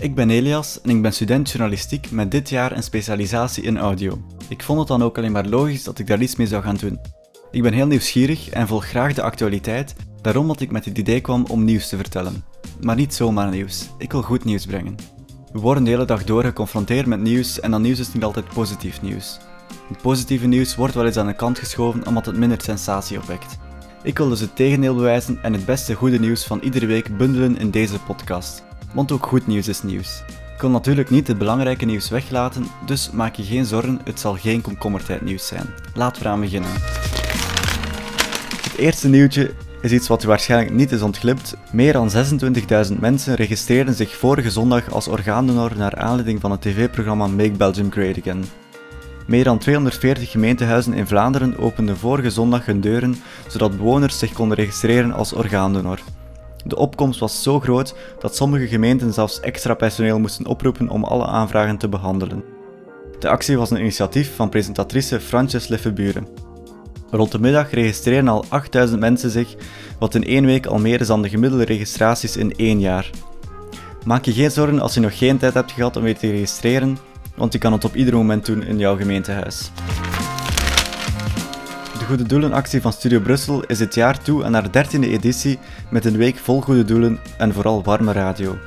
Ik ben Elias en ik ben student journalistiek met dit jaar een specialisatie in audio. Ik vond het dan ook alleen maar logisch dat ik daar iets mee zou gaan doen. Ik ben heel nieuwsgierig en volg graag de actualiteit, daarom dat ik met het idee kwam om nieuws te vertellen. Maar niet zomaar nieuws, ik wil goed nieuws brengen. We worden de hele dag door geconfronteerd met nieuws en dat nieuws is niet altijd positief nieuws. Het positieve nieuws wordt wel eens aan de kant geschoven omdat het minder sensatie opwekt. Ik wil dus het tegendeel bewijzen en het beste goede nieuws van iedere week bundelen in deze podcast. Want ook goed nieuws is nieuws. Ik wil natuurlijk niet het belangrijke nieuws weglaten, dus maak je geen zorgen, het zal geen komkommertijd nieuws zijn. Laten we aan beginnen. Het eerste nieuwtje is iets wat u waarschijnlijk niet is ontglipt. Meer dan 26.000 mensen registreerden zich vorige zondag als orgaandonor naar aanleiding van het tv-programma Make Belgium Great Again. Meer dan 240 gemeentehuizen in Vlaanderen openden vorige zondag hun deuren zodat bewoners zich konden registreren als orgaandonor. De opkomst was zo groot dat sommige gemeenten zelfs extra personeel moesten oproepen om alle aanvragen te behandelen. De actie was een initiatief van presentatrice Frances Leffeburen. Rond de middag registreren al 8000 mensen zich, wat in één week al meer is dan de gemiddelde registraties in één jaar. Maak je geen zorgen als je nog geen tijd hebt gehad om je te registreren, want je kan het op ieder moment doen in jouw gemeentehuis. De Goede Doelenactie van Studio Brussel is dit jaar toe aan haar 13e editie met een week vol goede doelen en vooral warme radio.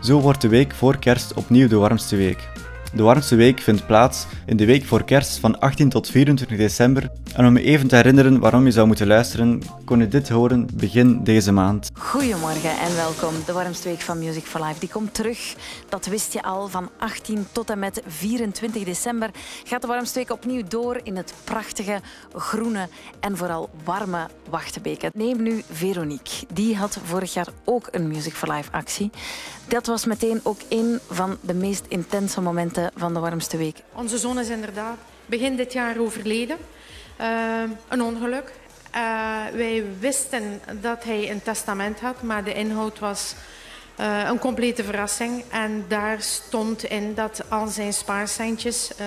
Zo wordt de week voor kerst opnieuw de warmste week. De warmste week vindt plaats in de week voor kerst van 18 tot 24 december. En om je even te herinneren waarom je zou moeten luisteren, kon je dit horen begin deze maand. Goedemorgen en welkom. De warmste week van Music for Life die komt terug. Dat wist je al. Van 18 tot en met 24 december gaat de warmste week opnieuw door in het prachtige, groene en vooral warme Wachtebeke. Neem nu Veronique. Die had vorig jaar ook een Music for Life actie. Dat was meteen ook een van de meest intense momenten van de warmste week. Onze zoon is inderdaad begin dit jaar overleden. Uh, een ongeluk. Uh, wij wisten dat hij een testament had, maar de inhoud was uh, een complete verrassing. En daar stond in dat al zijn spaarcentjes uh,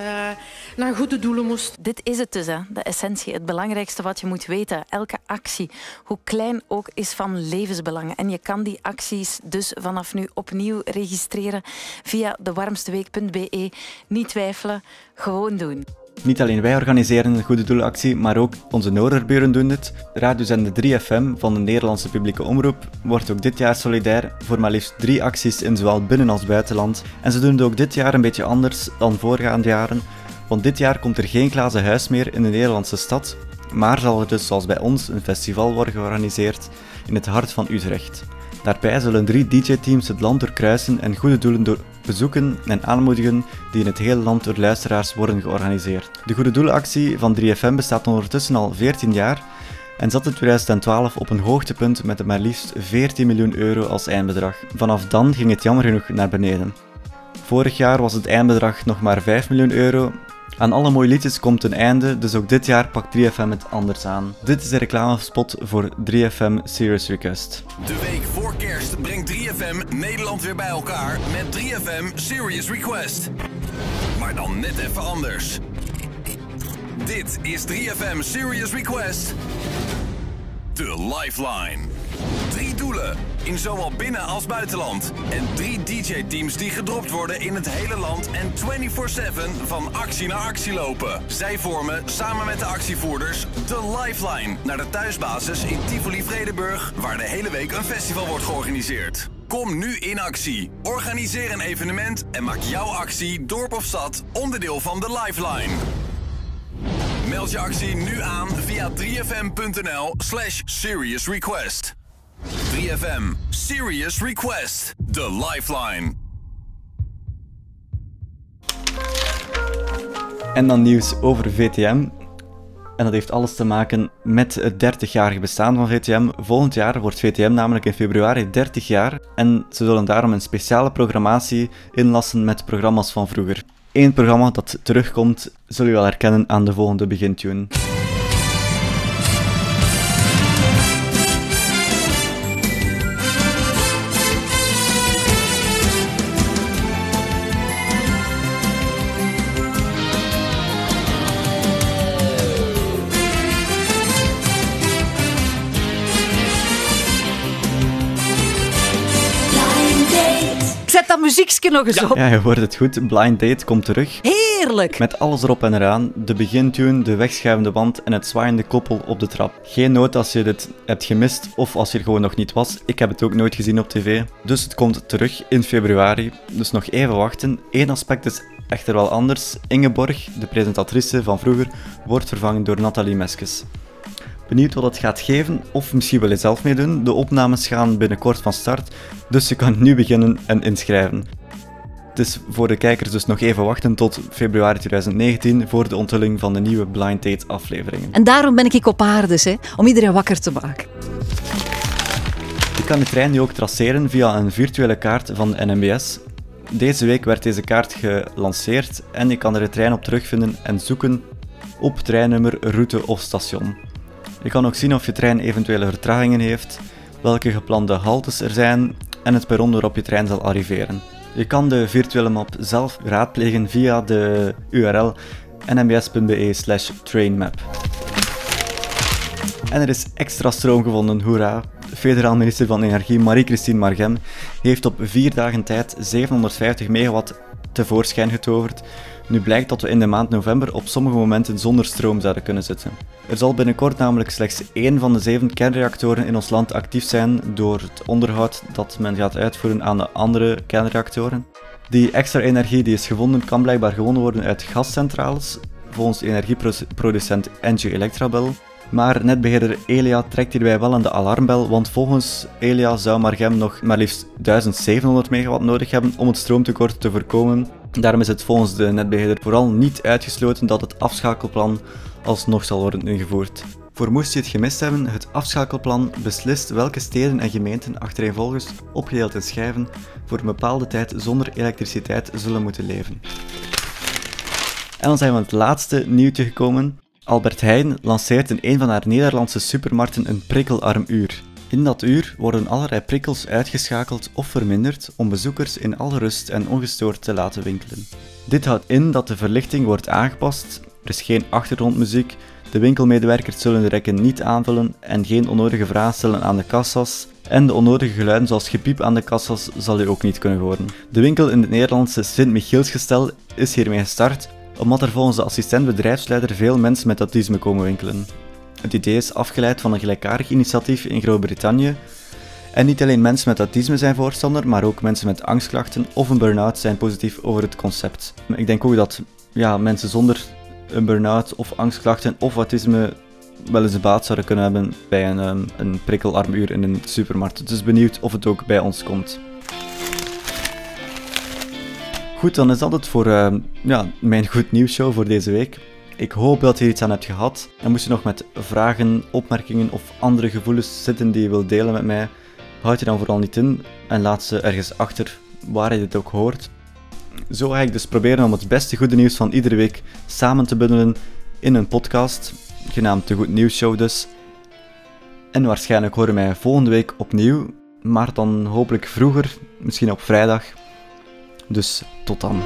naar goede doelen moesten. Dit is het dus, hè? de essentie, het belangrijkste wat je moet weten. Elke actie, hoe klein ook, is van levensbelang. En je kan die acties dus vanaf nu opnieuw registreren via dewarmsteweek.be. Niet twijfelen, gewoon doen. Niet alleen wij organiseren een goede doelactie, maar ook onze Noorderburen doen dit. Radiozender 3FM van de Nederlandse publieke omroep wordt ook dit jaar solidair voor maar liefst drie acties in zowel binnen- als buitenland. En ze doen het ook dit jaar een beetje anders dan voorgaande jaren, want dit jaar komt er geen glazen huis meer in de Nederlandse stad, maar zal er dus zoals bij ons een festival worden georganiseerd in het hart van Utrecht. Daarbij zullen drie DJ-teams het land doorkruisen en goede doelen door bezoeken en aanmoedigen die in het hele land door luisteraars worden georganiseerd. De Goede Doelenactie van 3FM bestaat ondertussen al 14 jaar en zat in 2012 op een hoogtepunt met maar liefst 14 miljoen euro als eindbedrag. Vanaf dan ging het jammer genoeg naar beneden. Vorig jaar was het eindbedrag nog maar 5 miljoen euro aan alle mooie liedjes komt een einde, dus ook dit jaar pakt 3FM het anders aan. Dit is de reclamespot voor 3FM Serious Request. Kerst brengt 3FM Nederland weer bij elkaar met 3FM Serious Request. Maar dan net even anders. Dit is 3FM Serious Request. De Lifeline. Drie doelen in zowel binnen- als buitenland. En drie DJ-teams die gedropt worden in het hele land en 24-7 van actie naar actie lopen. Zij vormen samen met de actievoerders de Lifeline naar de thuisbasis in Tivoli-Vredenburg, waar de hele week een festival wordt georganiseerd. Kom nu in actie. Organiseer een evenement en maak jouw actie, dorp of stad, onderdeel van de Lifeline. Meld je actie nu aan via 3fm.nl slash seriousrequest. 3FM Serious Request. The Lifeline. En dan nieuws over VTM. En dat heeft alles te maken met het 30-jarige bestaan van VTM. Volgend jaar wordt VTM namelijk in februari 30 jaar. En ze zullen daarom een speciale programmatie inlassen met programma's van vroeger. Eén programma dat terugkomt, zul je wel herkennen aan de volgende begintune. Muziekje nog eens op. Ja, je hoort het goed. Blind Date komt terug. Heerlijk. Met alles erop en eraan. De begintune, de wegschuivende band en het zwaaiende koppel op de trap. Geen nood als je dit hebt gemist of als je er gewoon nog niet was. Ik heb het ook nooit gezien op tv. Dus het komt terug in februari. Dus nog even wachten. Eén aspect is echter wel anders. Ingeborg, de presentatrice van vroeger, wordt vervangen door Nathalie Meskes. Benieuwd wat het gaat geven, of misschien wil je zelf meedoen. De opnames gaan binnenkort van start, dus je kan nu beginnen en inschrijven. Het is voor de kijkers dus nog even wachten tot februari 2019 voor de onthulling van de nieuwe Blind Date afleveringen. En daarom ben ik op aardes, hè, om iedereen wakker te maken. Je kan de trein nu ook traceren via een virtuele kaart van de NMBS. Deze week werd deze kaart gelanceerd en je kan er de trein op terugvinden en zoeken op treinnummer, route of station. Je kan ook zien of je trein eventuele vertragingen heeft, welke geplande haltes er zijn en het perron waarop je trein zal arriveren. Je kan de virtuele map zelf raadplegen via de URL nmbs.be trainmap. En er is extra stroom gevonden, hoera! Federaal minister van Energie Marie-Christine Margem heeft op vier dagen tijd 750 megawatt tevoorschijn getoverd. Nu blijkt dat we in de maand november op sommige momenten zonder stroom zouden kunnen zitten. Er zal binnenkort namelijk slechts één van de zeven kernreactoren in ons land actief zijn door het onderhoud dat men gaat uitvoeren aan de andere kernreactoren. Die extra energie die is gevonden kan blijkbaar gewonnen worden uit gascentrales, volgens energieproducent Engie Electrabel. Maar netbeheerder Elia trekt hierbij wel aan de alarmbel, want volgens Elia zou Margem nog maar liefst 1700 megawatt nodig hebben om het stroomtekort te voorkomen. Daarom is het volgens de netbeheerder vooral niet uitgesloten dat het afschakelplan alsnog zal worden ingevoerd. Voor moest je het gemist hebben, het afschakelplan beslist welke steden en gemeenten achtereenvolgens, opgedeeld in schijven, voor een bepaalde tijd zonder elektriciteit zullen moeten leven. En dan zijn we aan het laatste nieuwtje gekomen. Albert Heijn lanceert in een van haar Nederlandse supermarkten een prikkelarm uur. In dat uur worden allerlei prikkels uitgeschakeld of verminderd om bezoekers in alle rust en ongestoord te laten winkelen. Dit houdt in dat de verlichting wordt aangepast, er is geen achtergrondmuziek, de winkelmedewerkers zullen de rekken niet aanvullen en geen onnodige vragen stellen aan de kassas. En de onnodige geluiden zoals gepiep aan de kassas zal u ook niet kunnen horen. De winkel in het Nederlandse Sint-Michielsgestel is hiermee gestart omdat er volgens de assistent bedrijfsleider veel mensen met autisme komen winkelen. Het idee is afgeleid van een gelijkaardig initiatief in Groot-Brittannië. En niet alleen mensen met autisme zijn voorstander, maar ook mensen met angstklachten of een burn-out zijn positief over het concept. Ik denk ook dat ja, mensen zonder een burn-out of angstklachten of autisme wel eens baat zouden kunnen hebben bij een, um, een prikkelarmuur in een supermarkt. Dus benieuwd of het ook bij ons komt. Goed, dan is dat het voor uh, ja, mijn goed nieuws show voor deze week. Ik hoop dat je iets aan hebt gehad. En moest je nog met vragen, opmerkingen of andere gevoelens zitten die je wilt delen met mij, houd je dan vooral niet in en laat ze ergens achter waar je dit ook hoort. Zo ga ik dus proberen om het beste goede nieuws van iedere week samen te bundelen in een podcast, genaamd de Goed Nieuws Show dus. En waarschijnlijk horen mij volgende week opnieuw, maar dan hopelijk vroeger, misschien op vrijdag. Dus tot dan.